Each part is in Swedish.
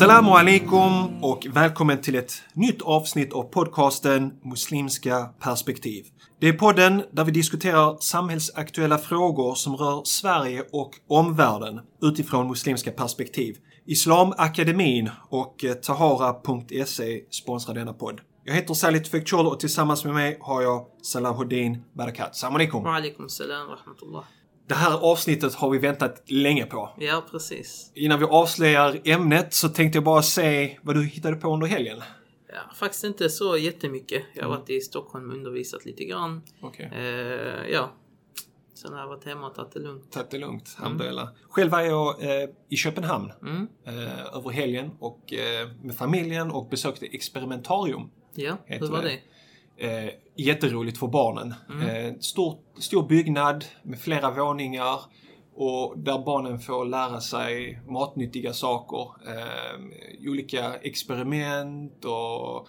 Assalamu alaikum och välkommen till ett nytt avsnitt av podcasten Muslimska perspektiv. Det är podden där vi diskuterar samhällsaktuella frågor som rör Sverige och omvärlden utifrån muslimska perspektiv. Islamakademin och eh, Tahara.se sponsrar denna podd. Jag heter Salih Tufekcioglu och tillsammans med mig har jag Salahuddin Barakat. Salam alaikum. Wa alaikum salam wa rahmatullah. Det här avsnittet har vi väntat länge på. Ja, precis. Innan vi avslöjar ämnet så tänkte jag bara se vad du hittade på under helgen. Ja, faktiskt inte så jättemycket. Jag har varit i Stockholm och undervisat lite grann. Okej. Eh, ja. Sen har jag varit hemma och tagit det lugnt. Tagit det lugnt, alhamdulillah. Själv var jag eh, i Köpenhamn Mm. eh, över helgen och eh, med familjen och besökte Experimentarium. Ja, hur var det? Eh, jätteroligt för barnen. Eh, stor, stor byggnad med flera våningar och där barnen får lära sig matnyttiga saker. Eh, olika experiment och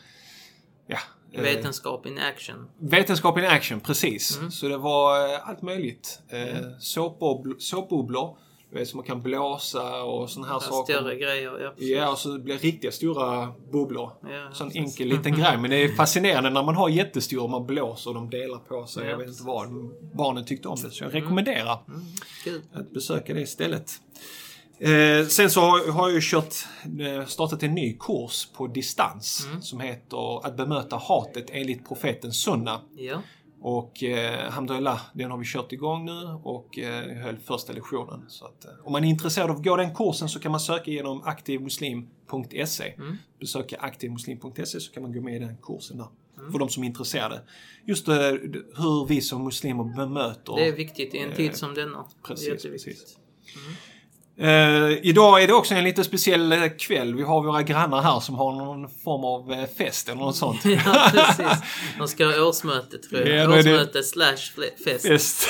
ja, eh, Vetenskap in action. Vetenskap in action, precis. Mm. Så det var eh, allt möjligt. Eh, såpbubblor, såpbubblor som man kan blåsa och såna här saker. Större grejer. Ja, precis. Ja, och så blir det riktiga stora bubblor. Ja, Sån enkel liten grej. Men det är fascinerande när man har jättestora och man blåser och de delar på sig. Ja, jag vet inte vad. Barnen tyckte om det. Så jag rekommenderar Mm, kul. att besöka det istället. Eh, sen så har, har jag ju kört, eh, startat en ny kurs på distans Mm. som heter Att bemöta hatet enligt profeten Sunna. Ja. Och eh, alhamdulillah, den har vi kört igång nu och eh, höll första lektionen. Så att, eh, om man är intresserad av att gå den kursen så kan man söka genom aktivmuslim.se. Mm. Besöka aktivmuslim.se så kan man gå med i den kursen där. Mm. För de som är intresserade. Just eh, hur vi som muslimer bemöter Det är viktigt i en Eh, tid som denna. precis, Det är Eh, idag är det också en lite speciell eh, kväll. Vi har våra grannar här som har någon form av eh, fest eller något sånt. ja, precis. De ska ha årsmöte tror jag. Ja, är det- årsmöte slash fest. fest.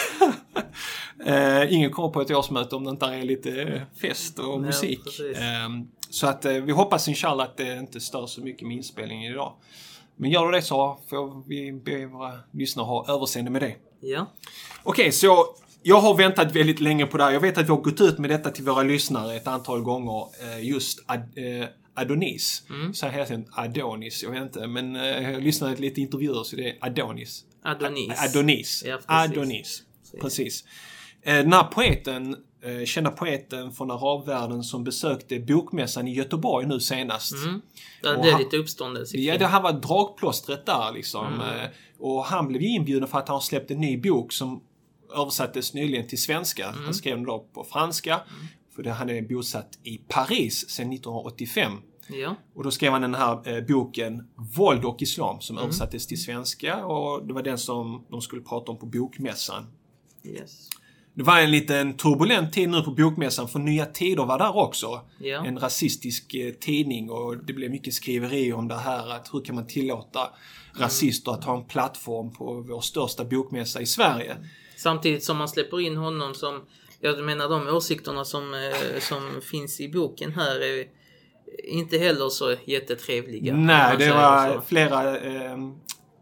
eh, ingen kommer på ett årsmöte om det inte är lite fest och Ja, musik. Eh, så att vi hoppas inshallah att det inte stör så mycket med inspelningen idag. Men gör det det så får vi be våra lyssnare ha överseende med det. Ja. Okej, så jag har väntat väldigt länge på det här. Jag vet att vi har gått ut med detta till våra lyssnare ett antal gånger. Eh, just ad, eh, Adonis. Mm. Så här heter den Adonis, jag vet inte. Men eh, jag lyssnade på lite intervjuer så det är Adonis. Adonis. Adonis. Ja, precis. Adonis. Precis. Den här poeten, kända poeten från arabvärlden som besökte bokmässan i Göteborg nu senast. Mm. Och blev lite uppståndelse Ja, det här var dragplåstret där liksom. Mm. Och han blev ju inbjuden för att han har släppt en ny bok som översattes nyligen till svenska. Mm. Han skrev den då på franska. För det, han är bosatt i Paris sedan 1985. Ja. Och då skrev han den här eh, boken Våld och Islam som Mm. översattes till svenska och det var den som de skulle prata om på bokmässan. Yes. Det var en liten turbulent tid nu på bokmässan för Nya Tider var där också. Ja. En rasistisk eh, tidning och det blev mycket skriverier om det här att hur kan man tillåta rasister att ha en plattform på vår största bokmässa i Sverige. Samtidigt som man släpper in honom som, jag menar de åsikterna som, eh, som finns i boken här är inte heller så jättetrevliga. Nej, det var så. flera eh,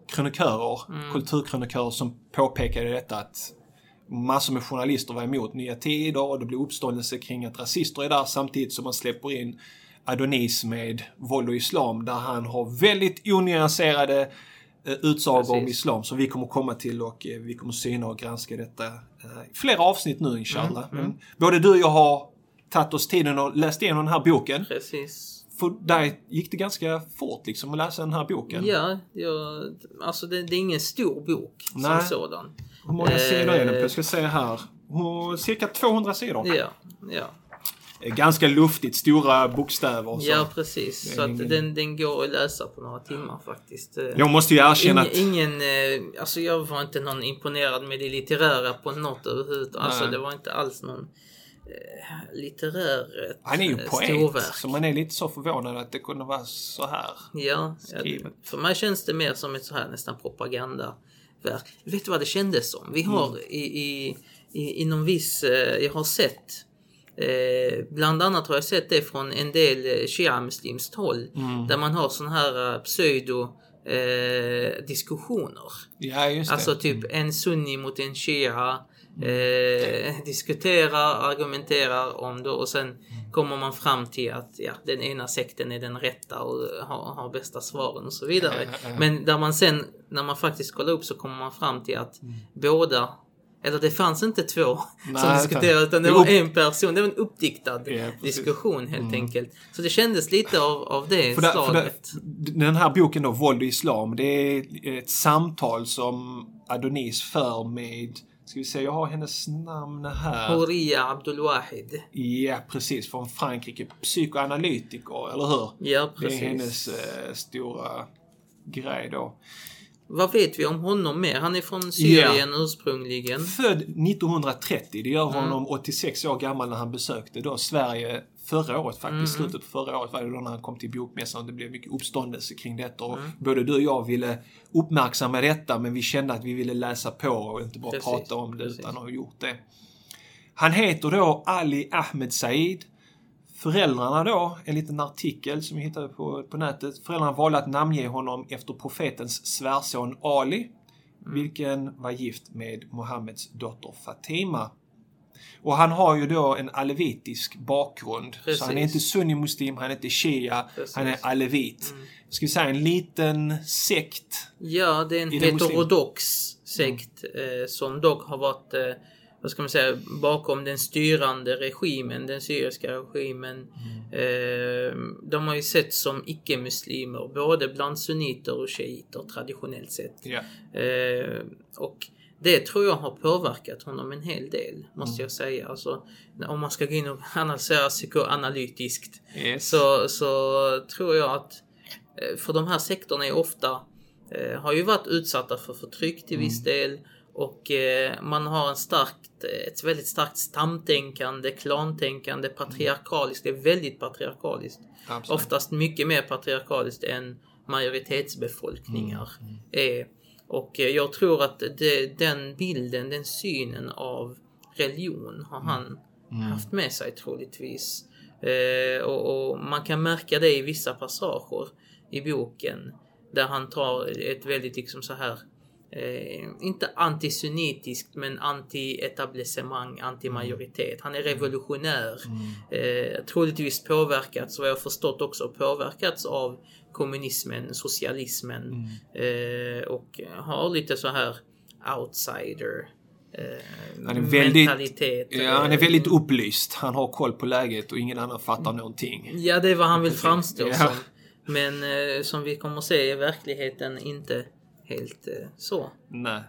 krönikörer, Mm. kulturkrönikörer som påpekade detta att massor med journalister var emot Nya Tider och det blev uppståndelse kring att rasister är där samtidigt som man släpper in Adonis med våld och islam där han har väldigt onyanserade eh, utsagor om Precis. islam som vi kommer komma till och eh, vi kommer syna och granska detta eh, i flera avsnitt nu inshallah. Mm, Men både du och jag har tagit oss tiden och läst igenom den här boken. Precis. För där gick det ganska fort liksom att läsa den här boken. Ja, jag, alltså det, det är ingen stor bok Nej. som sådan. Hur många sidor är den på? Jag ska se här. Cirka 200 sidor. Ja, ja. Eh, Ganska luftigt, stora bokstäver och så. ja precis. Så att den, den går att läsa på några timmar faktiskt. Eh, Jag måste ju erkänna Ingen, att... ingen eh, alltså jag var inte någon imponerad med det litterära på något överhuvudtaget. Alltså det var inte alls någon litterär Han är ju poet, storverk. så man är lite så förvånad att det kunde vara så här. Ja, skrivet. för mig känns det mer som ett så här nästan propagandaverk. Vet du vad det kändes som? Vi har Mm. i, i, i, inom viss, jag har sett Eh, bland annat har jag sett det från en del eh, shia-muslimskt håll. Mm. Där man har såna här eh, pseudo eh, diskussioner. Ja, just det. Alltså typ en sunni mot en shia. Eh, diskuterar, argumenterar om det och sen kommer man fram till att ja, den ena sekten är den rätta och har, har bästa svaren och så vidare. Men där man sen, när man faktiskt kollar upp så kommer man fram till att båda eller det fanns inte två som Nej, diskuterade utan det var en person. Det var en uppdiktad Ja, precis. Mm. diskussion helt enkelt. Så det kändes lite av, av det För, det, för det, slaget. den här boken då, Våld och Islam, det är ett samtal som Adonis för med, ska vi se, jag har hennes namn här. Horia Abdulwahid. Ja, precis, från Frankrike. Psykoanalytiker, eller hur? Ja, Det är precis. hennes eh, stora grej då. Vad vet vi om honom mer? Han är från Syrien ursprungligen. Född 1930, det gör Mm. honom 86 år gammal när han besökte då Sverige förra året faktiskt. Mm. Slutet på förra året var det då när han kom till bokmässan. Det blev mycket uppståndelse kring detta. Och Mm. Både du och jag ville uppmärksamma detta men vi kände att vi ville läsa på och inte bara Precis, prata om det precis. utan ha gjort det. Han heter då Ali Ahmed Said. Föräldrarna då, en liten artikel som vi hittade på, på nätet. Föräldrarna valde att namnge honom efter profetens svärson Ali, vilken var gift med Mohammeds dotter Fatima. Och han har ju då en alevitisk bakgrund. Precis. Så han är inte sunni-muslim, han är inte shia, Precis. han är alevit. Ska vi säga en liten sekt. Ja, det är en heterodox sekt eh, som dock har varit, eh, vad ska man säga, bakom den styrande regimen, den syriska regimen. Eh, de har ju sett som icke-muslimer, både bland sunniter och shiiter traditionellt sett. Eh, och det tror jag har påverkat honom en hel del, måste jag säga. Alltså, om man ska gå in och analysera psykoanalytiskt Yes. så, så tror jag att eh, för de här sektorerna är ofta eh, har ju varit utsatta för förtryck till viss del och man har en starkt, ett väldigt starkt stamtänkande, klantänkande, patriarkaliskt. Det är väldigt patriarkaliskt. Absolut. Oftast mycket mer patriarkaliskt än majoritetsbefolkningar är. Och eh, jag tror att det, den bilden, den synen av religion har han haft med sig troligtvis. Eh, och, och man kan märka det i vissa passager i boken där han tar ett väldigt liksom så här Eh, inte antisemitiskt men anti-etablissemang, anti-majoritet. Han är revolutionär. Eh, troligtvis påverkats, vad jag har förstått också, påverkats av kommunismen, socialismen eh, och har lite så här outsider eh, Han är väldigt- mentalitet. Ja, han är väldigt upplyst. Han har koll på läget och ingen annan fattar någonting. Ja, det är vad han vill framstå Ja. som. Men eh, som vi kommer att se i verkligheten inte helt eh, så. Nej.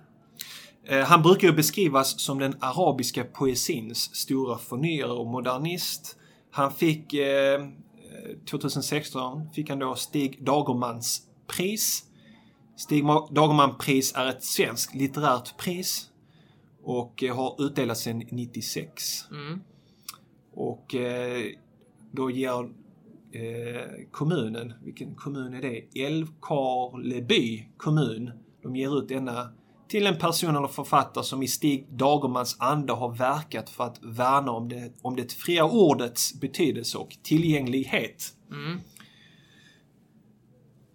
Eh, Han brukar ju beskrivas som den arabiska poesins stora förnyare och modernist. Han fick eh, 2016 fick han då Stig Dagermans pris. Stig Ma- Dagerman-pris är ett svenskt litterärt pris och eh, har utdelats sedan 96. Mm. Och eh, då ger eh, kommunen, vilken kommun är det? Älvkarleby kommun. De ger ut denna till en person eller författare som i Stig Dagermans anda har verkat för att värna om det, om det fria ordets betydelse och tillgänglighet. Mm.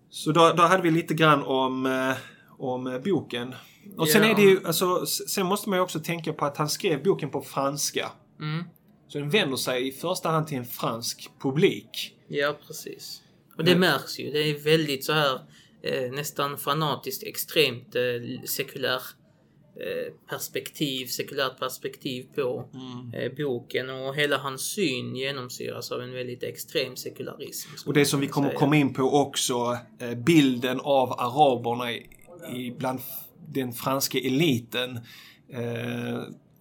Så då, då hade vi lite grann om, eh, om boken. Och sen Ja. är det ju, alltså, sen måste man ju också tänka på att han skrev boken på franska. Mm. Så den vänder sig i första hand till en fransk publik. Ja, precis. Och det märks ju. Det är väldigt så här eh, nästan fanatiskt extremt eh, sekulär eh, perspektiv, sekulärt perspektiv på eh, boken och hela hans syn genomsyras av en väldigt extrem sekularism. Och det som vi kommer säga. komma in på också, eh, bilden av araberna i, i bland den franska eliten.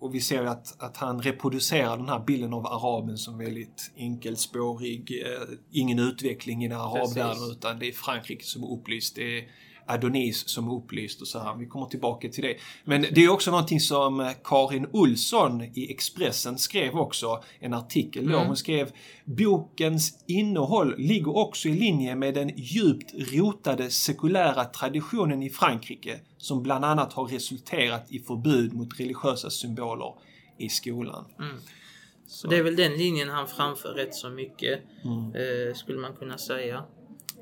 Och vi ser att, att han reproducerar den här bilden av araben som väldigt enkelspårig. Eh, ingen utveckling i den arabvärlden utan det är Frankrike som är upplyst. Det är Adonis som upplyst och så här. Vi kommer tillbaka till det. Men det är också någonting som eh, Karin Olsson i Expressen skrev också en artikel då. Mm. Hon skrev bokens innehåll ligger också i linje med den djupt rotade sekulära traditionen i Frankrike som bland annat har resulterat i förbud mot religiösa symboler i skolan. Så det är väl den linjen han framför rätt så mycket, Mm. eh, skulle man kunna säga.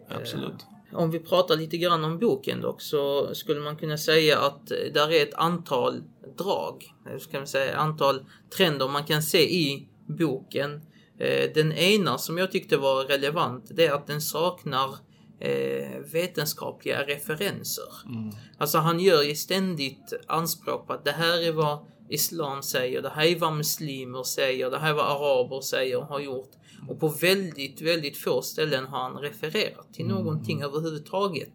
Absolut. Om vi pratar lite grann om boken dock så skulle man kunna säga att där är ett antal drag, ska man säga, antal trender man kan se i boken. Eh, den ena som jag tyckte var relevant det är att den saknar eh, vetenskapliga referenser. Mm. Alltså han gör ju ständigt anspråk på att det här är vad Islam säger, det här är vad muslimer säger, det här är vad araber säger och har gjort. Och på väldigt, väldigt få ställen har han refererat till mm. någonting överhuvudtaget.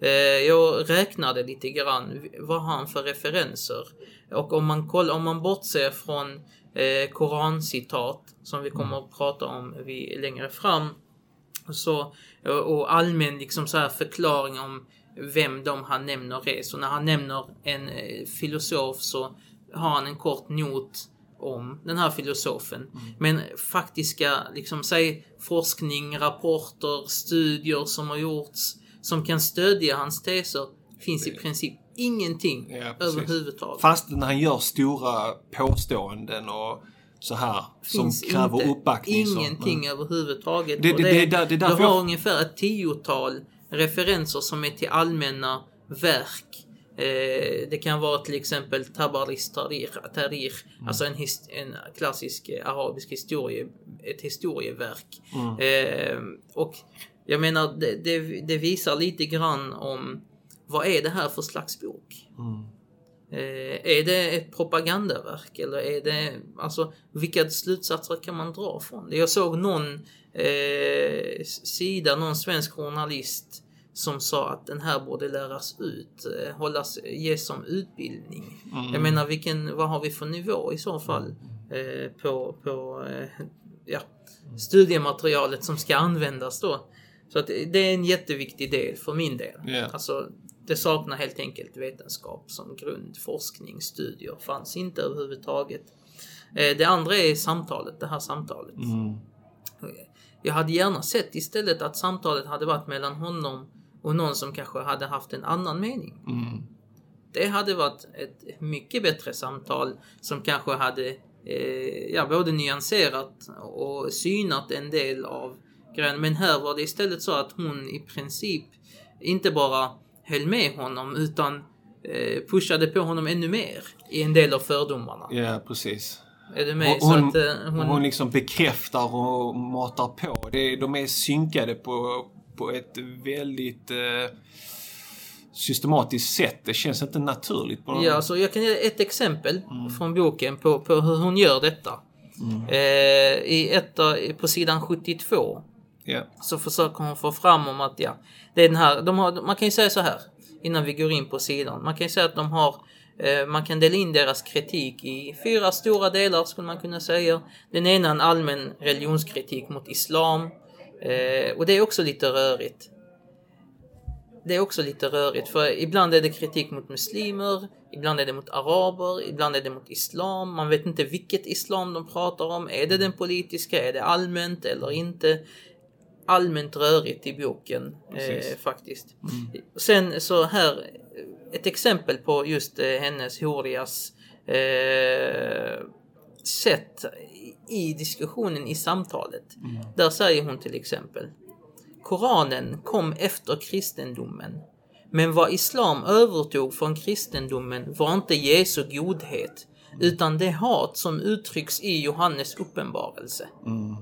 Eh, jag räknade lite grann, vad har han för referenser? Och om man, kollar, om man bortser från eh, korancitat, som vi kommer att prata om vid, längre fram, så, och allmän liksom så här förklaring om vem de han nämner är. Så när han nämner en eh, filosof så har han en kort not om den här filosofen. Mm. Men faktiska, liksom säg forskning, rapporter, studier som har gjorts som kan stödja hans teser finns i princip ingenting ja, överhuvudtaget. Fast när han gör stora påståenden och så här finns som kräver inte uppbackning. Ingenting så, överhuvudtaget. Det, det, det, det, det, du har jag... ungefär ett tiotal referenser som är till allmänna verk Eh, det kan vara till exempel Tabaris Tarir, tarir mm. alltså en, en, klassisk eh, arabisk historie, ett historieverk. Mm. Eh, och jag menar, det, det, det, visar lite grann om vad är det här för slags bok? Mm. Eh, är det ett propagandaverk eller är det, alltså vilka slutsatser kan man dra från det? Jag såg någon eh, sida, någon svensk journalist som sa att den här borde läras ut, eh, hållas, ges som utbildning. Mm. Jag menar, vilken, vad har vi för nivå i så fall eh, på, på eh, ja, studiematerialet som ska användas då? Så att det är en jätteviktig del för min del. Yeah. Alltså, det saknar helt enkelt vetenskap som grund. Forskning, studier fanns inte överhuvudtaget. Eh, det andra är samtalet, det här samtalet. Mm. Jag hade gärna sett istället att samtalet hade varit mellan honom och någon som kanske hade haft en annan mening. Mm. Det hade varit ett mycket bättre samtal som kanske hade eh, ja, både nyanserat och synat en del av grejen. Men här var det istället så att hon i princip inte bara höll med honom utan eh, pushade på honom ännu mer i en del av fördomarna. Ja, precis. Är du med? Hon, så att, eh, hon... hon liksom bekräftar och matar på. Det, de är synkade på, på ett väldigt eh, systematiskt sätt. Det känns inte naturligt. På ja, så jag kan ge ett exempel mm. från boken på, på hur hon gör detta. Mm. Eh, I ett, på sidan 72 yeah. så försöker hon få fram om att ja, det är den här, de har, man kan ju säga så här innan vi går in på sidan. Man kan ju säga att de har eh, man kan dela in deras kritik i fyra stora delar skulle man kunna säga. Den ena en allmän religionskritik mot islam. Eh, och det är också lite rörigt. Det är också lite rörigt för ibland är det kritik mot muslimer, ibland är det mot araber, ibland är det mot islam. Man vet inte vilket islam de pratar om. Är det den politiska? Är det allmänt eller inte? Allmänt rörigt i boken eh, faktiskt. Mm. Sen så här, ett exempel på just eh, hennes Horias eh, sätt i diskussionen, i samtalet. Mm. Där säger hon till exempel Koranen kom efter kristendomen. Men vad islam övertog från kristendomen var inte Jesu godhet utan det hat som uttrycks i Johannes uppenbarelse. Mm.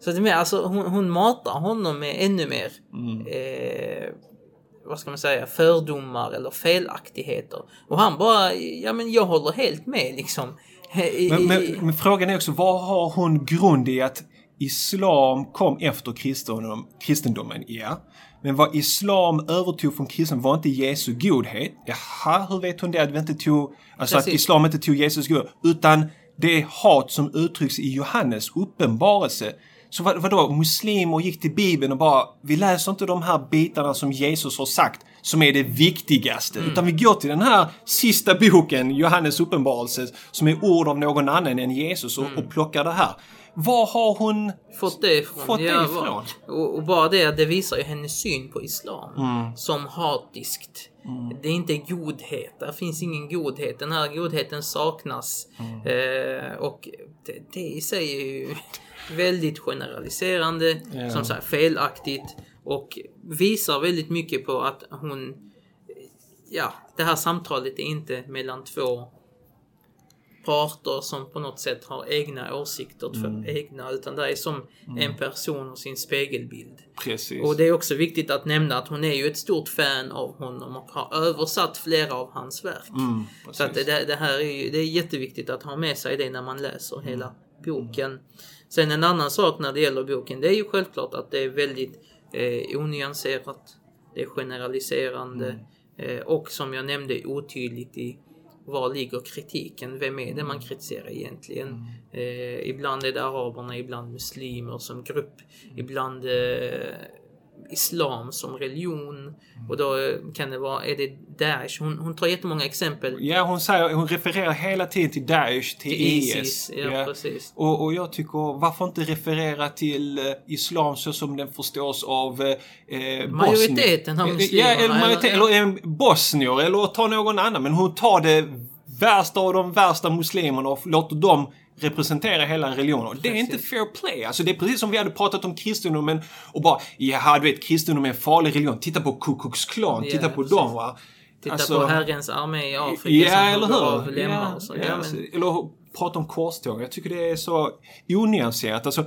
Så det är alltså, hon, hon matar honom med ännu mer mm. eh, vad ska man säga, fördomar eller felaktigheter. Och han bara, ja men jag håller helt med liksom. Men, men, men, frågan är också, vad har hon grund i att islam kom efter kristendom, kristendomen? Ja. Men vad islam övertog från kristendomen var inte Jesu godhet. Jaha, hur vet hon det? Att, vi inte tog, alltså att islam inte tog Jesus godhet. Utan det hat som uttrycks i Johannes uppenbarelse. Så vad, vadå, muslimer gick till Bibeln och bara, vi läser inte de här bitarna som Jesus har sagt som är det viktigaste. Mm. Utan vi går till den här sista boken, Johannes uppenbarelse, som är ord av någon annan än Jesus och, mm. och plockar det här. Var har hon fått det ifrån? Fått det ifrån? Och, och, bara det, det visar ju hennes syn på islam mm. som hatiskt. Mm. Det är inte godhet. Det finns ingen godhet. Den här godheten saknas. Mm. Eh, och det, det i sig är ju väldigt generaliserande. Yeah. Som sagt felaktigt. Och visar väldigt mycket på att hon, ja, det här samtalet är inte mellan två parter som på något sätt har egna åsikter, mm. egna, utan det är som mm. en person och sin spegelbild. Precis. Och det är också viktigt att nämna att hon är ju ett stort fan av honom och har översatt flera av hans verk. Mm, så att det, det, här är ju, det är jätteviktigt att ha med sig det när man läser hela mm. boken. Sen en annan sak när det gäller boken, det är ju självklart att det är väldigt eh, onyanserat. Det är generaliserande mm. eh, och som jag nämnde otydligt i var ligger kritiken? Vem är det man kritiserar egentligen? Mm. Eh, ibland är det araberna, ibland muslimer som grupp, ibland eh, islam som religion. Mm. Och då kan det vara, är det Daesh? Hon, hon tar jättemånga exempel. Ja, hon, säger, hon refererar hela tiden till Daesh, till, till IS. ISIS. Ja, ja. Precis. Och, och jag tycker, varför inte referera till uh, islam så som den förstås av uh, Majoriteten av muslimerna? Ja, eller, majoritet, eller, eller bosnier, eller ta någon annan. Men hon tar det värsta av de värsta muslimerna och låter dem representera hela religionen. Det är inte fair play. Alltså det är precis som vi hade pratat om kristendomen och bara, ja du vet kristendomen är en farlig religion. Titta på Ku Klux Klan, yeah, titta på precis. dem va. Titta alltså, på Herrens armé i Afrika ja, som eller hur? av lemmar och så. Ja, ja, men... Eller prata om korståg. Jag tycker det är så onyanserat. Alltså,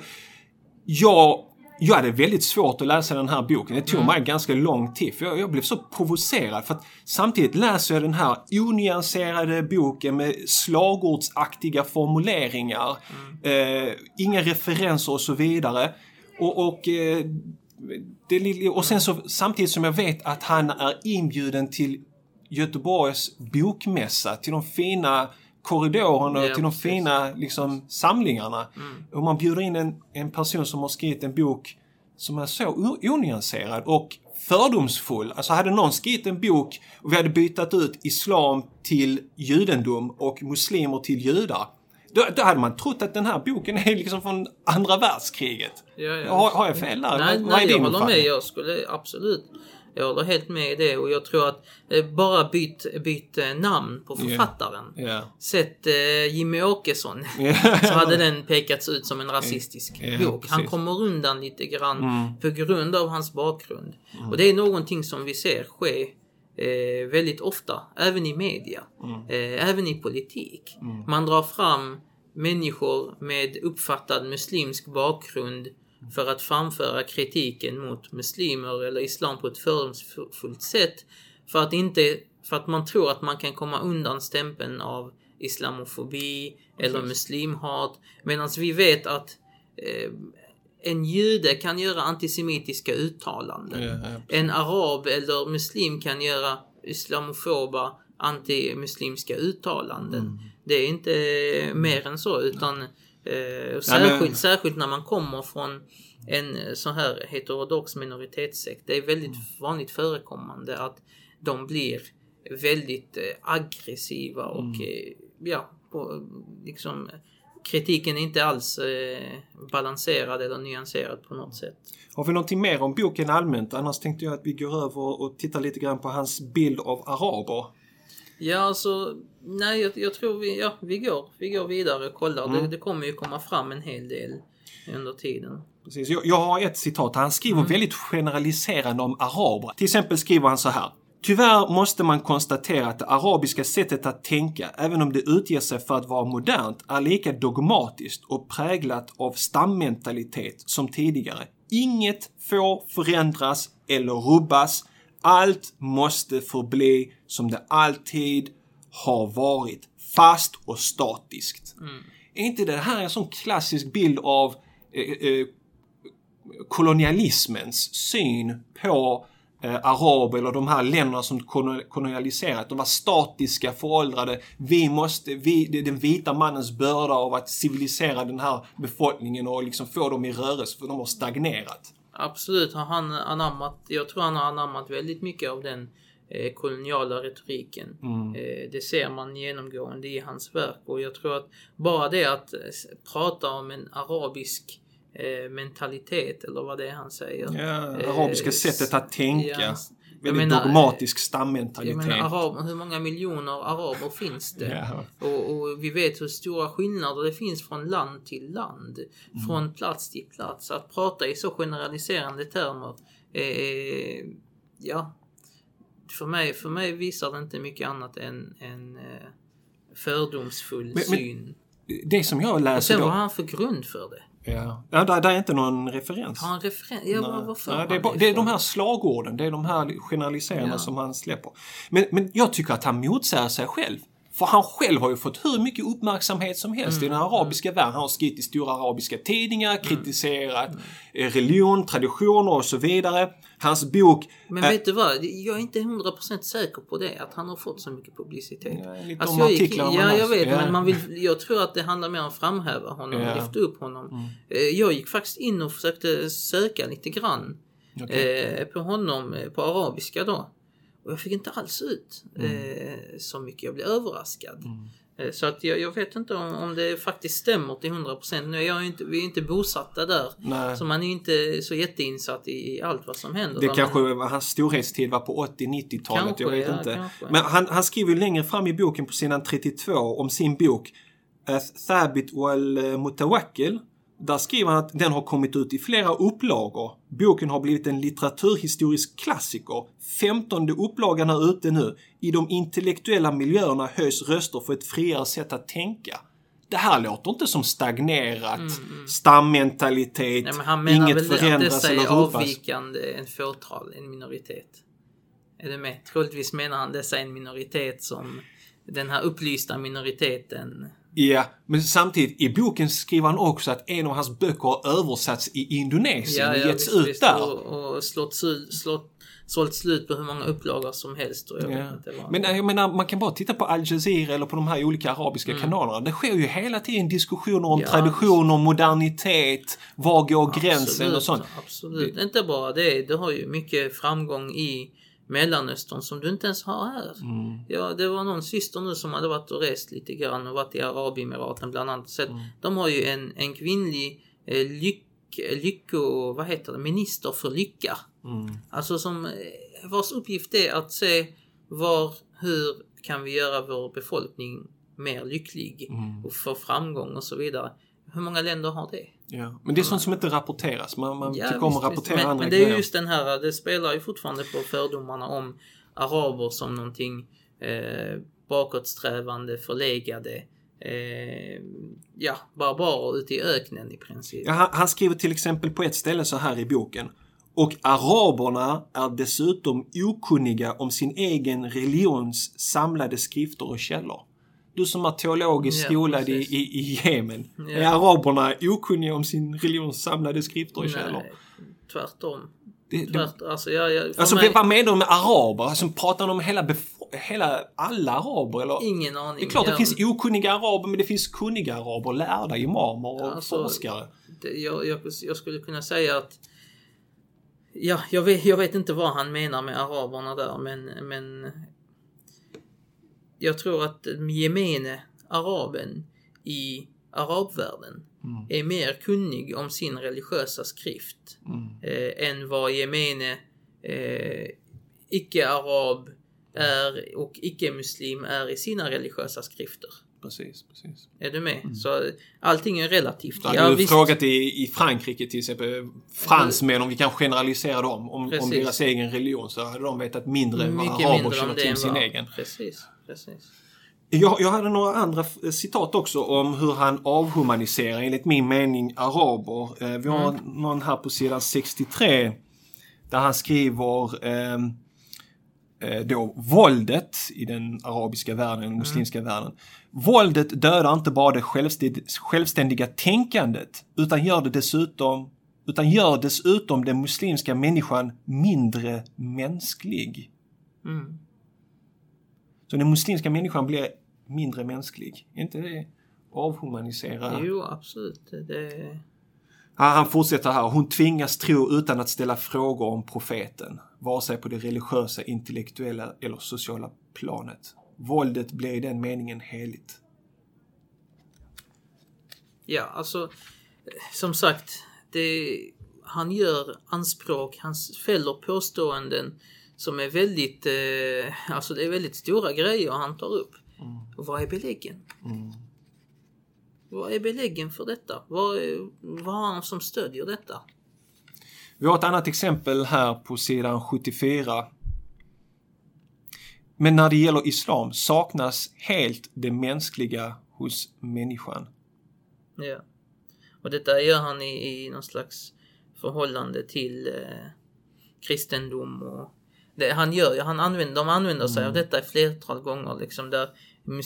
jag jag hade väldigt svårt att läsa den här boken. Det tog mm. mig ganska lång tid för jag, jag, blev så provocerad för att samtidigt läser jag den här onyanserade boken med slagordsaktiga formuleringar. Mm. Eh, inga referenser och så vidare. Och, och eh, det, och sen så samtidigt som jag vet att han är inbjuden till Göteborgs bokmässa, till de fina korridorerna och till de fina liksom, samlingarna. Mm. Och man bjuder in en, en person som har skrivit en bok som är så onyanserad och fördomsfull. Alltså hade någon skrivit en bok och vi hade bytt ut islam till judendom och muslimer till judar. Då, då, hade man trott att den här boken är liksom från andra världskriget. Ja, ja. Har, har jag fel där? Nej, Vad nej jag håller med. Jag skulle absolut jag håller helt med i det och jag tror att eh, bara byt, byt eh, namn på författaren. Yeah. Yeah. Sätt eh, Jimmy Åkesson yeah. så hade den pekats ut som en rasistisk bok. Han kommer undan lite grann mm. på grund av hans bakgrund. Mm. Och det är någonting som vi ser ske eh, väldigt ofta, även i media, mm. eh, även i politik. Mm. Man drar fram människor med uppfattad muslimsk bakgrund för att framföra kritiken mot muslimer eller islam på ett fördomsfullt sätt. För att, inte, för att man tror att man kan komma undan stämpeln av islamofobi eller muslimhat. Medan vi vet att eh, en jude kan göra antisemitiska uttalanden. Ja, ja, en arab eller muslim kan göra islamofoba antimuslimska uttalanden. Mm. Det är inte mer än så utan Eh, särskilt, men... särskilt när man kommer från en eh, sån här heterodox minoritetssekt. Det är väldigt mm. vanligt förekommande att de blir väldigt eh, aggressiva och mm. eh, ja, på, liksom kritiken är inte alls eh, balanserad eller nyanserad på något sätt. Har vi någonting mer om boken allmänt? Annars tänkte jag att vi går över och tittar lite grann på hans bild av araber. Ja, alltså, nej, jag, jag, tror vi, ja, vi går, vi går vidare och kollar. Mm. Det, det, kommer ju komma fram en hel del under tiden. Precis. Jag, jag har ett citat. Han skriver mm. väldigt generaliserande om araber. Till exempel skriver han så här. Tyvärr måste man konstatera att det arabiska sättet att tänka, även om det utger sig för att vara modernt, är lika dogmatiskt och präglat av stammentalitet som tidigare. Inget får förändras eller rubbas allt måste förbli som det alltid har varit. Fast och statiskt. Mm. Är inte det här en sån klassisk bild av eh, eh, eh, kolonialismens syn på eh, araber eller de här länderna som kolonialiserat. De var statiska, föråldrade. Vi måste, vi, den vita mannens börda av att civilisera den här befolkningen och liksom få dem i rörelse för de har stagnerat. Absolut har han anammat, jag tror han har anammat väldigt mycket av den eh, koloniala retoriken. Mm. Eh, det ser man genomgående i hans verk och jag tror att bara det att eh, prata om en arabisk eh, mentalitet eller vad det är han säger. Ja, arabiska eh, sättet att tänka. Ja, väldigt menar, dogmatisk stammentalitet. Jag menar, arab, hur många miljoner araber finns det? Yeah. Och, och, vi vet hur stora skillnader det finns från land till land. Mm. Från plats till plats. Att prata i så generaliserande termer eh, ja, för mig, för mig visar det inte mycket annat än en eh, fördomsfull Men- men- syn. Det som jag Och läser sen vad har han för grund för det? Ja, ja där, där är inte någon referens. Har han referens? Ja, Nej. får Nej, det, är bara, det är de här slagorden, det är de här generaliserandena Ja. som han släpper. Men, men jag tycker att han motsäger sig själv. För han själv har ju fått hur mycket uppmärksamhet som helst i Mm. den arabiska världen. Han har skrivit i stora arabiska tidningar, kritiserat Mm. eh, religion, traditioner och så vidare. Hans bok... Men eh, vet du vad? Jag är inte 100% säker på det, att han har fått så mycket publicitet. Ja, lite Alltså, om jag gick, ja, jag vet, ja. men man vill, jag tror att det handlar mer om att framhäva honom Ja. lyfta upp honom. Eh, Jag gick faktiskt in och försökte söka lite grann Okej. eh, på honom på arabiska då. Och jag fick inte alls ut Mm. eh, så mycket. Jag blev överraskad. Eh, Så att jag, jag vet inte om, om det faktiskt stämmer till 100%. Nu är jag inte, vi är inte bosatta där. Nej. Så man är inte så jätteinsatt i, i allt vad som händer. Det kanske var hans storhetstid var på 80-90-talet, jag vet ja, inte. kanske. Men han, han skriver ju längre fram i boken på sidan 32 om sin bok Thabit wal Mutawakkil. Där skriver han att den har kommit ut i flera upplagor. Boken har blivit en litteraturhistorisk klassiker. Femtonde upplagan är ute nu. I de intellektuella miljöerna höjs röster för ett friare sätt att tänka. Det här låter inte som stagnerat, stammentalitet, Mm, Nej, men han menar inget väl att förändras dessa eller är avvikande, en fåtal, en minoritet. Är du med? Troligtvis menar han dessa är en minoritet som den här upplysta minoriteten. Ja, men samtidigt i boken skriver han också att en av hans böcker har översatts i Indonesien och getts visst, ut visst, där. Och, och slått, su- slått, sålt slut på hur många upplagor som helst. Och jag Ja. inte vad. Men jag menar, man kan bara titta på Al Jazeera eller på de här olika arabiska kanalerna. Det sker ju hela tiden diskussioner om Mm. Ja, traditioner, modernitet, var går gränsen och sånt. Absolut. Inte bara det. Du har ju mycket framgång i Mellanöstern som du inte ens har här. Mm. Ja, det var någon syster nu som hade varit och rest lite grann och varit i Arabemiraten bland annat. Så Mm. De har ju en, en kvinnlig eh, lyck, lycko, vad heter det, minister för lycka. Mm. Alltså som eh, vars uppgift är att se var, hur kan vi göra vår befolkning mer lycklig Mm. och få framgång och så vidare. Hur många länder har det? Ja. Men det är sånt som inte rapporteras. Man, man Ja, tycker om att rapportera visst. Men, andra men det är grejer. just den här, det spelar ju fortfarande på fördomarna om araber som någonting eh, bakåtsträvande, förlegade, eh, ja, barbarer ute i öknen i princip. Ja, han, han skriver till exempel på ett ställe så här i boken. Och araberna är dessutom okunniga om sin egen religions samlade skrifter och källor. Du som är teologiskt Ja, skolad i, precis. i, i Jemen. Ja. Är araberna okunniga om sin religions samlade skrifter och källor? Tvärtom. Det, det, Tvärt, alltså, jag, jag, alltså mig, vad menar du med araber? Alltså, pratar de om hela, hela alla araber? Eller? ingen aning. Det är klart det Jag- finns okunniga araber, men det finns kunniga araber, lärda imamer och Alltså, forskare. det, jag, jag, jag skulle kunna säga att Ja, jag vet, jag vet inte vad han menar med araberna där, men, men jag tror att gemene araben i arabvärlden Mm. är mer kunnig om sin religiösa skrift eh, än vad gemene eh, icke-arab är och icke-muslim är i sina religiösa skrifter. Precis, precis. Är du med? Så allting är relativt. Mm. Hade du frågat i, i Frankrike till exempel, fransmän om vi kan generalisera dem, om, om deras egen religion, så hade de vetat mindre än vad araber känner till sin vad... egen. Precis, precis. Jag, jag hade några andra citat också om hur han avhumaniserar, enligt min mening, araber. Eh, vi har någon här på sidan 63 där han skriver eh, då våldet i den arabiska världen, den muslimska världen. Våldet dödar inte bara det självständiga, tänkandet utan gör det dessutom utan gör dessutom den muslimska människan mindre mänsklig. Mm. Så den muslimska människan blir mindre mänsklig. Är inte det avhumanisera? Jo, absolut. Det- han fortsätter här. Hon tvingas tro utan att ställa frågor om profeten. Vare sig på det religiösa, intellektuella eller sociala planet. Våldet blir i den meningen heligt. Ja, alltså eh, som sagt, det, han gör anspråk, han fäller påståenden som är väldigt, eh, alltså det är väldigt stora grejer han tar upp. Och vad är beläggen? Vad är beläggen för detta? Vad, är, vad har han som stödjer detta? Vi har ett annat exempel här på sidan 74. Men när det gäller islam saknas helt det mänskliga hos människan. Ja. Och detta gör han i, i någon slags förhållande till eh, kristendom och det han gör, han använder, de använder sig av detta ett flertal gånger liksom där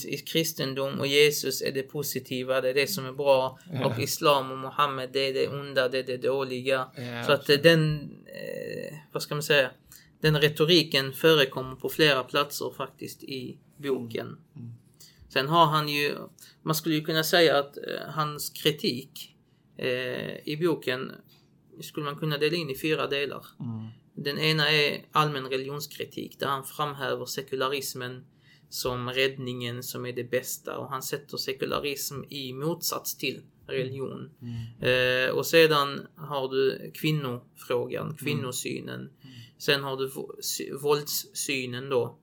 i kristendom och Jesus är det positiva, det är det som är bra Ja. och islam och Mohammed det är det onda, det är det dåliga. Ja, Så att den, eh, vad ska man säga, den retoriken förekommer på flera platser faktiskt i boken. Sen har han ju, man skulle ju kunna säga att eh, hans kritik eh, i boken skulle man kunna dela in i fyra delar. Mm. Den ena är allmän religionskritik där han framhäver sekularismen som räddningen som är det bästa och han sätter sekularism i motsats till religion. Mm. Eh, och sedan har du kvinnofrågan, kvinnosynen. Sen har du våldssynen då.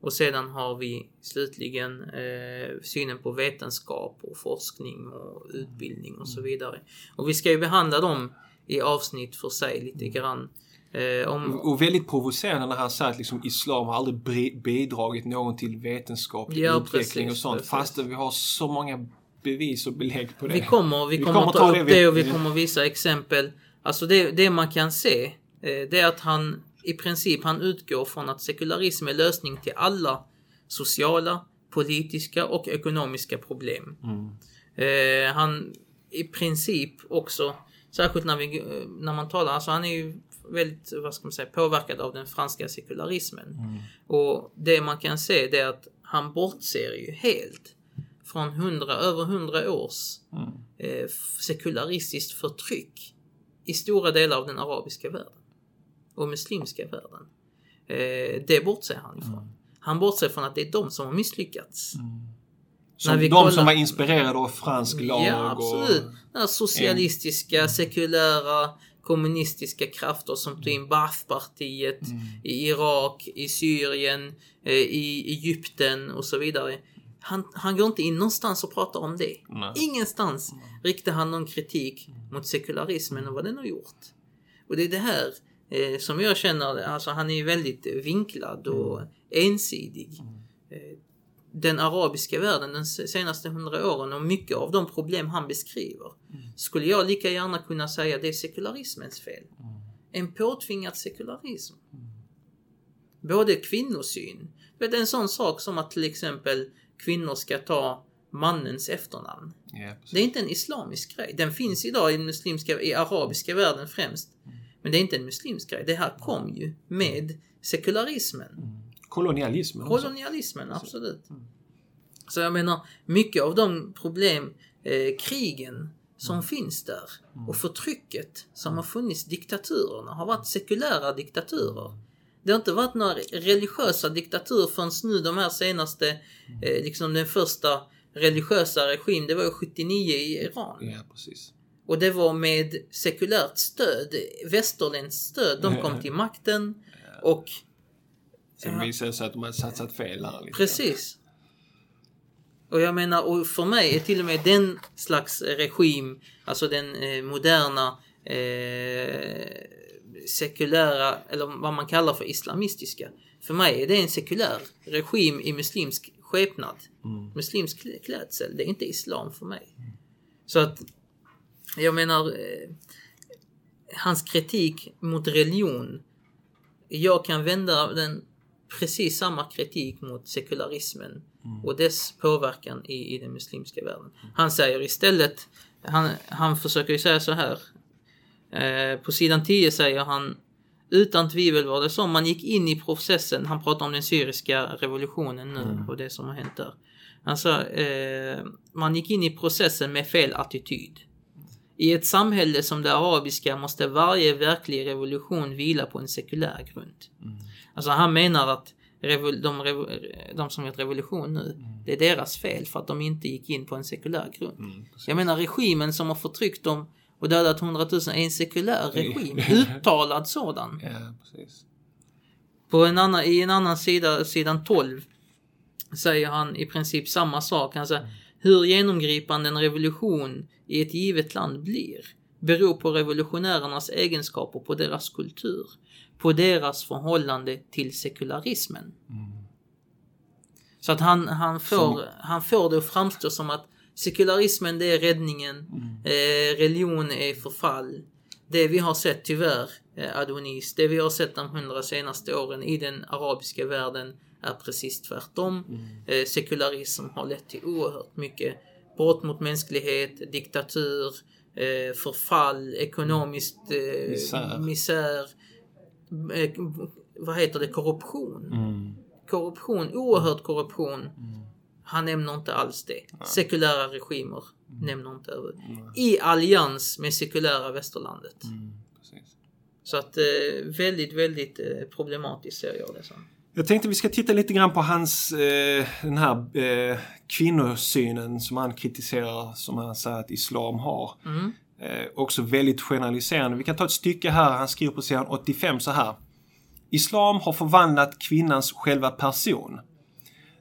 Och sedan har vi slutligen eh, synen på vetenskap och forskning och utbildning och så vidare. Och vi ska ju behandla dem i avsnitt för sig lite grann. Eh, om, Och väldigt provocerande när han säger att liksom islam har aldrig bidragit någon till vetenskaplig Ja, utveckling precis, och sånt. precis. Fast vi har så många bevis och belägg på det. Vi kommer, vi Vi kommer, kommer ta, upp det och vi kommer visa exempel. Alltså det, det man kan se, eh, det är att han i princip han utgår från att sekularism är lösning till alla sociala, politiska och ekonomiska problem. Mm. Eh, han i princip också, särskilt när, vi, eh, när man talar, alltså han är ju väldigt, vad ska man säga, påverkad av den franska sekularismen. Mm. Och det man kan se det är att han bortser ju helt från hundra, över hundra års Mm. eh, sekularistiskt förtryck i stora delar av den arabiska världen och muslimska världen. Eh, det bortser han ifrån. Han bortser från att det är de som har misslyckats. Som När vi de kollar- som var inspirerade av fransk lag Ja, absolut. och... Den här socialistiska, sekulära, kommunistiska krafter som tog in Baathpartiet i Irak, i Syrien, eh, i Egypten och så vidare. Han, han går inte in någonstans och pratar om det. Nej. Ingenstans riktar han någon kritik mot sekularismen och vad den har gjort. Och det är det här eh, som jag känner, alltså han är väldigt vinklad och ensidig. Eh, den arabiska världen de senaste hundra åren och mycket av de problem han beskriver skulle jag lika gärna kunna säga det är sekularismens fel. En påtvingad sekularism. Både kvinnosyn. Du vet, en sån sak som att till exempel kvinnor ska ta mannens efternamn. Ja. Det är inte en islamisk grej. Den finns idag i den muslimska, i arabiska världen främst. Men det är inte en muslimsk grej. Det här kom ju med sekularismen. Kolonialismen också. Kolonialismen, absolut. Så jag menar, mycket av de problem, eh, krigen som finns där och förtrycket som har funnits, diktaturerna, har varit sekulära diktaturer. Det har inte varit några religiösa diktaturer förrän nu de här senaste, eh, liksom den första religiösa regimen, det var ju 79 i Iran. Ja, precis. Och det var med sekulärt stöd, västerländskt stöd, de kom till makten och Sen visade det sig att de hade satsat fel här. Lite. Precis. Och jag menar, och för mig är till och med den slags regim, alltså den eh, moderna eh, sekulära, eller vad man kallar för islamistiska. För mig är det en sekulär regim i muslimsk skepnad. Muslimsk klä- klädsel. Det är inte islam för mig. Så att, jag menar, eh, hans kritik mot religion jag kan vända den precis samma kritik mot sekularismen och dess påverkan i, i den muslimska världen. Han säger istället, han, han försöker ju säga så här. Eh, på sidan 10 säger han utan tvivel var det så man gick in i processen. Han pratar om den syriska revolutionen nu och det som har hänt där. Han sa, eh, man gick in i processen med fel attityd. I ett samhälle som det arabiska måste varje verklig revolution vila på en sekulär grund. Alltså han menar att revol- de, revo- de som gjort revolution nu, det är deras fel för att de inte gick in på en sekulär grund. Jag menar regimen som har förtryckt dem och dödat hundratusen är en sekulär regim. Uttalad sådan. Ja, precis. På en annan, I en annan sida, sidan 12, säger han i princip samma sak. Han säger hur genomgripande en revolution i ett givet land blir beror på revolutionärernas egenskaper, på deras kultur, på deras förhållande till sekularismen. Så att han, han, får, Som- han får det att framstå som att sekularismen det är räddningen, eh, religion är förfall. Det vi har sett tyvärr, eh, Adonis, det vi har sett de hundra senaste åren i den arabiska världen är precis tvärtom. Eh, sekularism har lett till oerhört mycket brott mot mänsklighet, diktatur, eh, förfall, ekonomiskt eh, Misär. misär eh, vad heter det, korruption. Mm. Korruption, oerhörd korruption. Han nämner inte alls det. Sekulära regimer nämner inte över. I allians med sekulära västerlandet. Mm. Så att eh, väldigt, väldigt eh, problematiskt ser jag det som. Jag tänkte vi ska titta lite grann på hans, eh, den här eh, kvinnosynen som han kritiserar, som han säger att islam har. Mm. Eh, också väldigt generaliserande. Vi kan ta ett stycke här, han skriver på sidan 85 så här. Islam har förvandlat kvinnans själva person.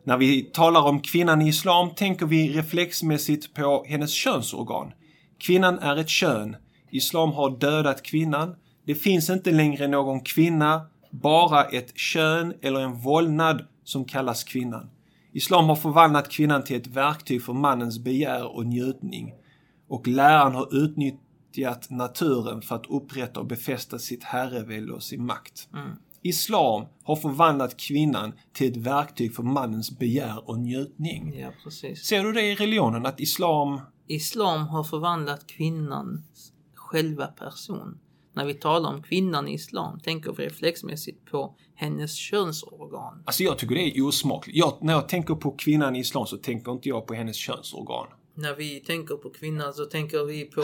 När vi talar om kvinnan i islam tänker vi reflexmässigt på hennes könsorgan. Kvinnan är ett kön. Islam har dödat kvinnan. Det finns inte längre någon kvinna, bara ett kön eller en vålnad som kallas kvinnan. Islam har förvandlat kvinnan till ett verktyg för mannens begär och njutning. Och läran har utnyttjat naturen för att upprätta och befästa sitt herrevälde och sin makt. Islam har förvandlat kvinnan till ett verktyg för mannens begär och njutning. Ja, precis. Ser du det i religionen? Att islam... Islam har förvandlat kvinnans själva person. När vi talar om kvinnan i islam tänker vi reflexmässigt på hennes könsorgan. Alltså jag tycker det är osmakligt. Jag, när jag tänker på kvinnan i islam så tänker inte jag på hennes könsorgan. När vi tänker på kvinnan så tänker vi på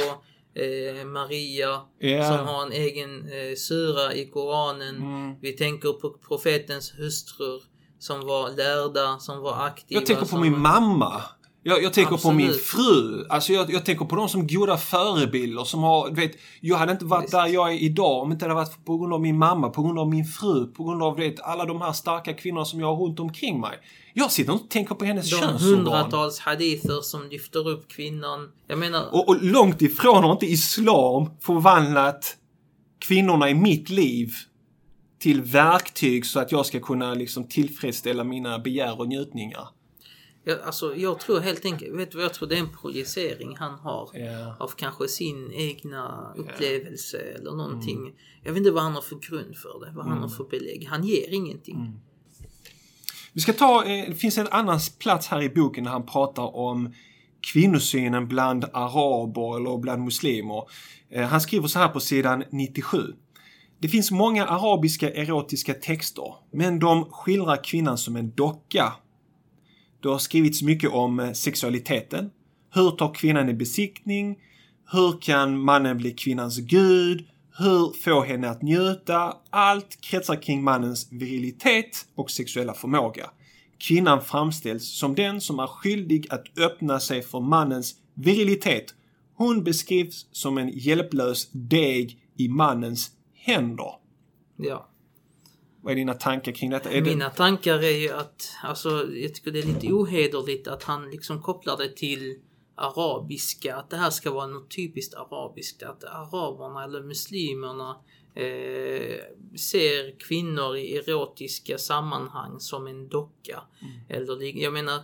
eh, Maria Ja. som har en egen eh, sura i Koranen. Mm. Vi tänker på profetens hustrur som var lärda, som var aktiva. Jag tänker på min mamma. Jag, jag tänker på min Absolut. fru. Alltså jag, jag tänker på dem som goda förebilder som har, vet, jag hade inte varit Visst. där jag är idag om inte det hade varit på grund av min mamma, på grund av min fru, på grund av, vet, alla de här starka kvinnorna som jag har runt omkring mig. Jag sitter och tänker på hennes De könsorgan. hundratals hadither som lyfter upp kvinnan. Jag menar, Och, och långt ifrån har inte islam förvandlat kvinnorna i mitt liv till verktyg så att jag ska kunna liksom tillfredsställa mina begär och njutningar. Jag, alltså, jag tror helt enkelt, vet du vad jag tror? Det är en projicering han har. Ja. Av kanske sin egna upplevelse eller någonting. Mm. Jag vet inte vad han har för grund för det, vad han har för belägg. Han ger ingenting. Mm. Vi ska ta, eh, det finns en annan plats här i boken där han pratar om kvinnosynen bland araber eller bland muslimer. Eh, Han skriver så här på sidan 97. Det finns många arabiska erotiska texter, men de skildrar kvinnan som en docka. Det har skrivits mycket om eh, sexualiteten. Hur tar kvinnan i besiktning? Hur kan mannen bli kvinnans gud? Hur få henne att njuta? Allt kretsar kring mannens virilitet och sexuella förmåga. Kvinnan framställs som den som är skyldig att öppna sig för mannens virilitet. Hon beskrivs som en hjälplös deg i mannens händer. Ja. Vad är dina tankar kring detta? Är det... Mina tankar är ju att, alltså jag tycker det är lite ohederligt att han liksom kopplar det till arabiska, att det här ska vara något typiskt arabiskt, att araberna eller muslimerna eh, ser kvinnor i erotiska sammanhang som en docka. Eller, lik- jag menar,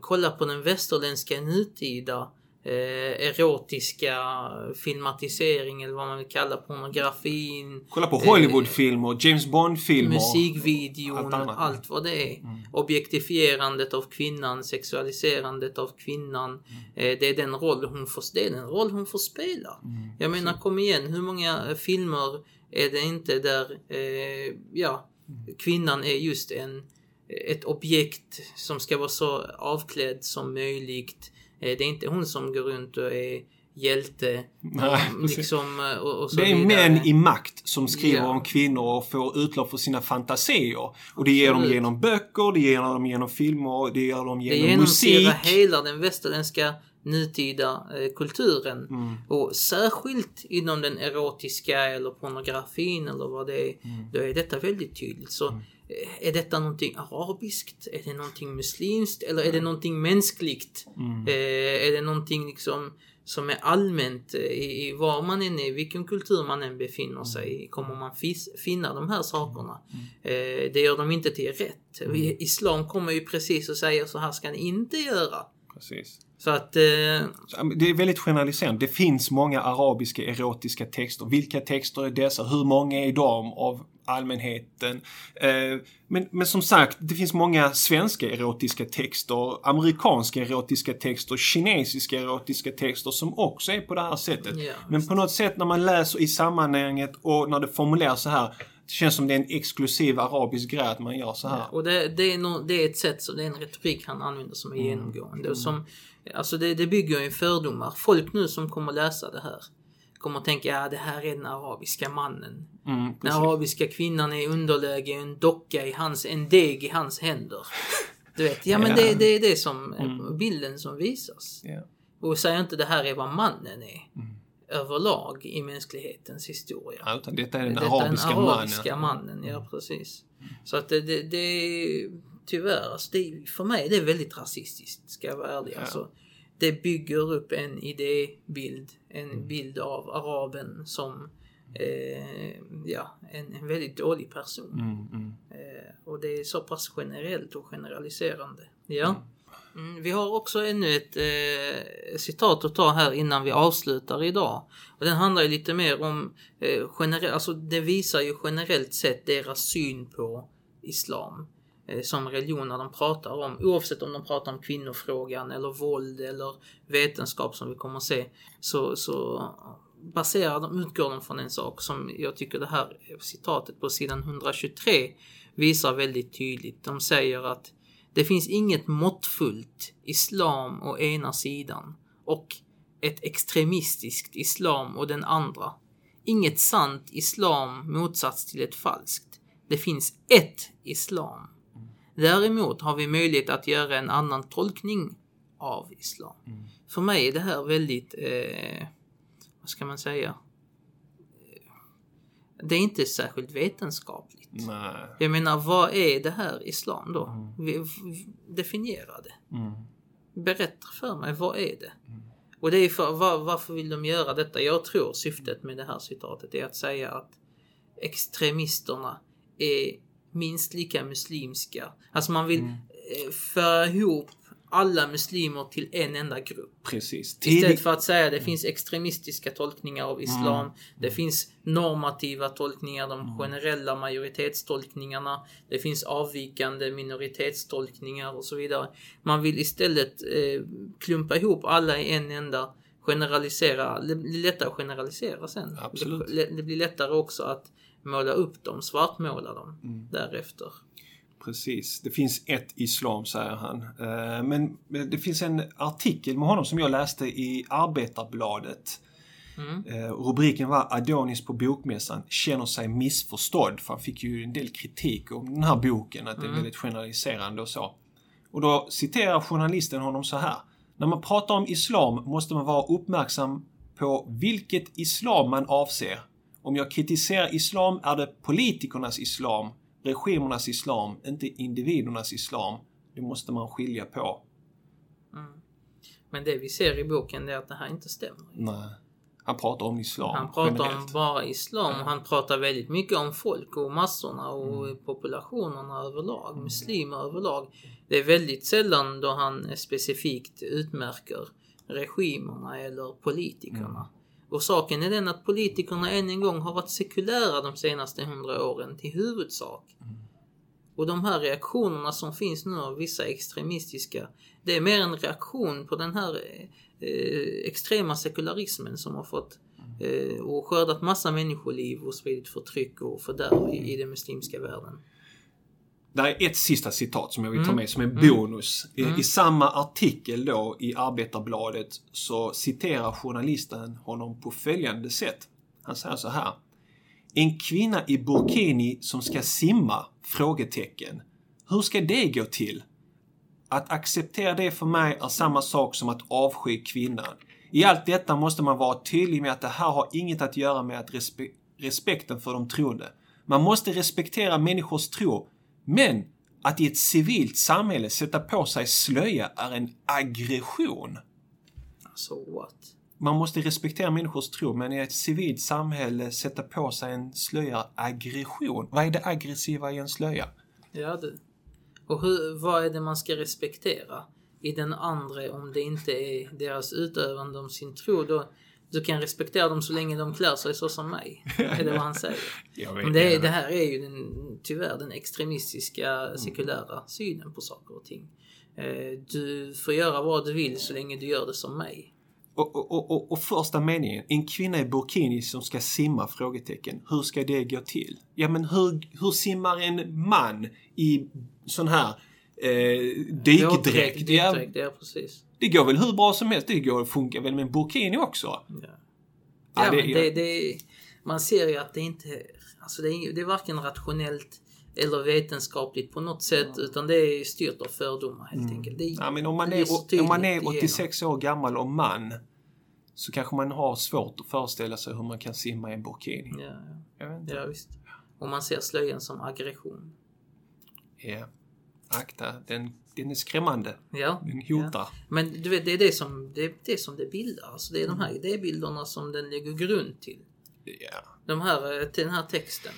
kolla på den västerländska nutida eh, erotiska filmatisering eller vad man vill kalla pornografin. Kolla på Hollywoodfilmer, James Bond-filmer. Musikvideon, Allt allt, vad det är. Objektifierandet av kvinnan, sexualiserandet av kvinnan. Eh, det är den roll hon får, det är den roll hon får spela. Jag menar kom igen, hur många eh, filmer är det inte där eh, ja, kvinnan är just en, ett objekt som ska vara så avklädd som möjligt. Eh, det är inte hon som går runt och är hjälte. Nej, precis. liksom, eh, och, och Det är vidare. män i makt som skriver Ja. om kvinnor och får utlopp för sina fantasier. Och det ger dem genom böcker, det ger dem genom filmer, det ger dem Det genom musik. genomsyrar hela den västerländska nutida eh, kulturen. Mm. Och särskilt inom den erotiska eller pornografin eller vad det är. Mm. Då är detta väldigt tydligt. Så eh, är detta någonting arabiskt? Är det någonting muslimskt? Eller är det någonting mänskligt? Mm. Eh, är det någonting liksom som är allmänt eh, i, i var man än är, vilken kultur man än befinner sig i, kommer man fis, finna de här sakerna. Eh, det gör de inte till rätt. Islam kommer ju precis och säger så här ska ni inte göra. Precis. Så att... Eh, Det är väldigt generaliserande. Det finns många arabiska erotiska texter. Vilka texter är dessa? Hur många är de av allmänheten? Eh, Men, men som sagt, det finns många svenska erotiska texter, amerikanska erotiska texter, kinesiska erotiska texter som också är på det här sättet. Ja, Men på något sätt när man läser i sammanhanget och när det formuleras så här, det känns som det är en exklusiv arabisk grej att man gör så här. och det, det, är no, det är ett sätt, så det är en retorik han använder som är genomgående. Och som, alltså det, det bygger ju fördomar. Folk nu som kommer läsa det här kommer tänka ja det här är den arabiska mannen. Mm, Den arabiska kvinnan är i underläge, en docka i hans, en deg i hans händer. Du vet, ja men Ja. det, det är det som, bilden som visas. Ja. Och säger inte det här är vad mannen är. Mm. Överlag i mänsklighetens historia. Ja, utan detta är den Detta arabiska, är den arabiska mannen. mannen. Ja, precis. Så att det, det, det är tyvärr, alltså det, för mig är det väldigt rasistiskt, ska jag vara ärlig. Ja. Alltså, det bygger upp en idébild, en bild av araben som eh, ja, en, en väldigt dålig person. Mm, mm. Eh, och det är så pass generellt och generaliserande. Ja. Mm, Mm, vi har också ännu ett eh, citat att ta här innan vi avslutar idag. Och den handlar ju lite mer om, eh, generell, alltså det visar ju generellt sett deras syn på islam eh, som religion när de pratar om, oavsett om de pratar om kvinnofrågan eller våld eller vetenskap som vi kommer att se, så, så baserar de, utgår de från en sak som jag tycker det här citatet på sidan 123 visar väldigt tydligt. De säger att det finns inget måttfullt islam å ena sidan och ett extremistiskt islam å den andra. Inget sant islam motsats till ett falskt. Det finns ett islam. Däremot har vi möjlighet att göra en annan tolkning av islam. För mig är det här väldigt, eh, vad ska man säga? Det är inte särskilt vetenskapligt. Nej. Jag menar, vad är det här islam då? Vi, definiera det. Mm. Berätta för mig, vad är det? Och det är för, var, varför vill de göra detta? Jag tror syftet med det här citatet är att säga att extremisterna är minst lika muslimska. Alltså man vill eh, föra ihop alla muslimer till en enda grupp. Precis. Istället Tidigt, för att säga att det finns extremistiska tolkningar av islam. Mm. Det finns normativa tolkningar, de generella majoritetstolkningarna. Det finns avvikande minoritetstolkningar och så vidare. Man vill istället eh, klumpa ihop alla i en enda generalisera. Det blir lättare att generalisera sen. Absolut. Det, det blir lättare också att måla upp dem, svartmåla dem Mm. därefter. Precis. Det finns ett islam, säger han. Eh, Men det finns en artikel med honom som jag läste i Arbetarbladet. Mm. Eh, Rubriken var Adonis på bokmässan känner sig missförstådd. För han fick ju en del kritik om den här boken, att det är väldigt generaliserande och så. Och då citerar journalisten honom så här. När man pratar om islam måste man vara uppmärksam på vilket islam man avser. Om jag kritiserar islam är det politikernas islam, regimernas islam, inte individernas islam. Det måste man skilja på. Men det vi ser i boken är att det här inte stämmer. Nej. Han pratar om islam Han pratar om bara islam och han pratar väldigt mycket om folk och massorna och Mm. populationerna överlag, muslimer överlag. Det är väldigt sällan då han specifikt utmärker regimerna eller politikerna. Och saken är den att politikerna än en gång har varit sekulära de senaste hundra åren till huvudsak. Och de här reaktionerna som finns nu av vissa extremistiska, det är mer en reaktion på den här eh, extrema sekularismen som har fått eh, och skördat massa människoliv och spridit förtryck och fördärv i, i den muslimska världen. Det är ett sista citat som jag vill ta Mm. med som en bonus. I, I samma artikel då i Arbetarbladet så citerar journalisten honom på följande sätt. Han säger så här. En kvinna i burkini som ska simma? Frågetecken. Hur ska det gå till? Att acceptera det för mig är samma sak som att avsky kvinnan. I allt detta måste man vara tydlig med att det här har inget att göra med att respe respekten för de troende. Man måste respektera människors tro, men att i ett civilt samhälle sätta på sig slöja är en aggression. Så what? man måste respektera människors tro, men i ett civilt samhälle sätta på sig en slöja aggression. Vad är det aggressiva i en slöja? Ja, du. Och hur, vad är det man ska respektera i den andra om det inte är deras utövande om sin tro? Då, du kan respektera dem så länge de klär sig så som mig. är det vad han säger? Men det, är, det här är ju den, tyvärr den extremistiska sekulära synen på saker och ting. Eh, Du får göra vad du vill så länge du gör det som mig. Och, och, och, och, och första meningen, en kvinna i burkini som ska simma? frågetecken. Hur ska det gå till? Ja men hur, hur simmar en man i sån här eh, dykdräkt? Dykdräkt, ja precis. det går väl hur bra som helst. Det går, funkar väl med en burkini också? Ja. Ja, Ja, det- men det, det, man ser ju att det inte... Alltså det, är, det är varken rationellt eller vetenskapligt på något sätt utan det är styrt av fördomar helt enkelt. Det är, Mm. Ja, men om man är, så om man är tydligt 86 år gammal och man så kanske man har svårt att föreställa sig hur man kan simma i en burkini. igenom. Ja, Jag vet inte. ja, ja, visst. Och man ser slöjan som aggression. Ja. Akta, den, den är skrämmande. Ja, Den hotar. men du vet, det är det som det, är det som det bildar. Alltså det är de här idébilderna som den lägger grund till. Ja. De här, eh, till den här texten.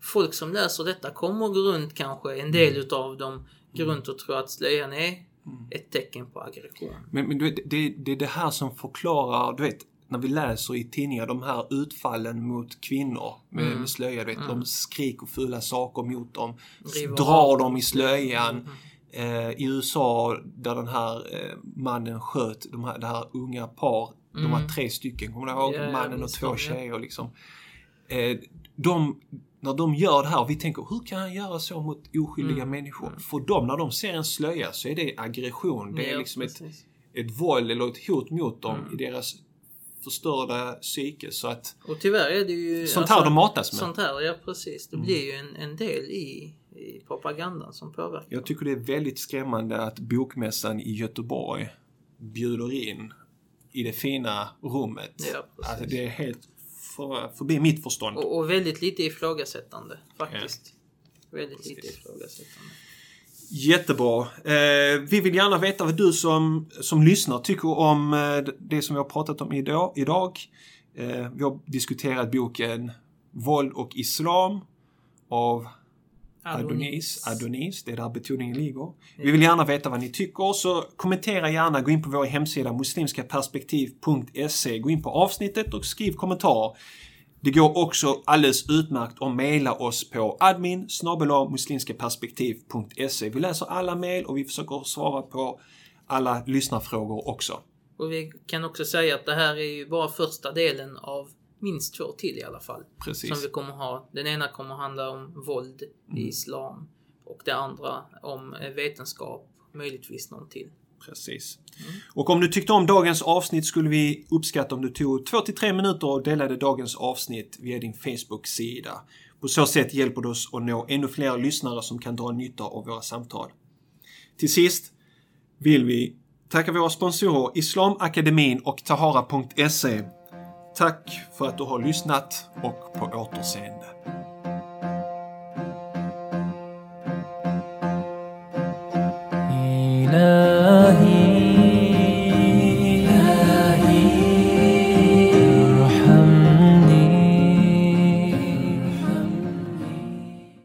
Folk som läser detta kommer gå runt kanske, en del Mm. utav dem, gå runt och tro att slöjan är ett tecken på aggression. Men, men du vet, det, det är det här som förklarar, du vet, när vi läser i tidningar de här utfallen mot kvinnor med, Mm. med slöja, vet, de skriker fula saker mot dem, River drar dem i slöjan. Mm. Eh, I USA där den här eh, mannen sköt de här, det här unga par, de var tre stycken, kommer du ihåg? Mm. Ja, mannen och två tjejer liksom. Eh, de, när de gör det här, vi tänker hur kan han göra så mot oskyldiga Mm. människor? För dem, när de ser en slöja så är det aggression. Det är liksom ett, ett våld eller ett hot mot dem Mm. i deras förstörda psyke. Så att Och tyvärr är det ju... sånt här de matas med. Sånt här, ja precis. Det blir ju en, en del i, i propagandan som påverkar. Jag tycker det är väldigt skrämmande att Bokmässan i Göteborg bjuder in i det fina rummet. Ja, alltså, det är helt för, förbi mitt förstånd. Och, och väldigt lite ifrågasättande faktiskt. Väldigt lite Precis. ifrågasättande. Jättebra. Eh, vi vill gärna veta vad du som, som lyssnar tycker om eh, det som vi har pratat om idag. idag. Eh, vi har diskuterat boken Våld och Islam av Adonis. Adonis, det är där betoningen ligger. Vi vill gärna veta vad ni tycker, så kommentera gärna. Gå in på vår hemsida muslimskaperspektiv.se. Gå in på avsnittet och skriv kommentarer. Det går också alldeles utmärkt att mejla oss på admin muslimskaperspektiv.se. Vi läser alla mejl och vi försöker svara på alla lyssnarfrågor också. Och vi kan också säga att det här är ju bara första delen av minst två till i alla fall. Precis. Som vi kommer ha. Den ena kommer handla om våld i islam. Och det andra om vetenskap. Möjligtvis någon till. Precis. Mm. Och om du tyckte om dagens avsnitt skulle vi uppskatta om du tog 2-3 minuter och delade dagens avsnitt via din Facebook-sida. På så sätt hjälper du oss att nå ännu fler lyssnare som kan dra nytta av våra samtal. Till sist vill vi tacka våra sponsorer Islamakademin och Tahara.se. Tack för att du har lyssnat och på återseende. love.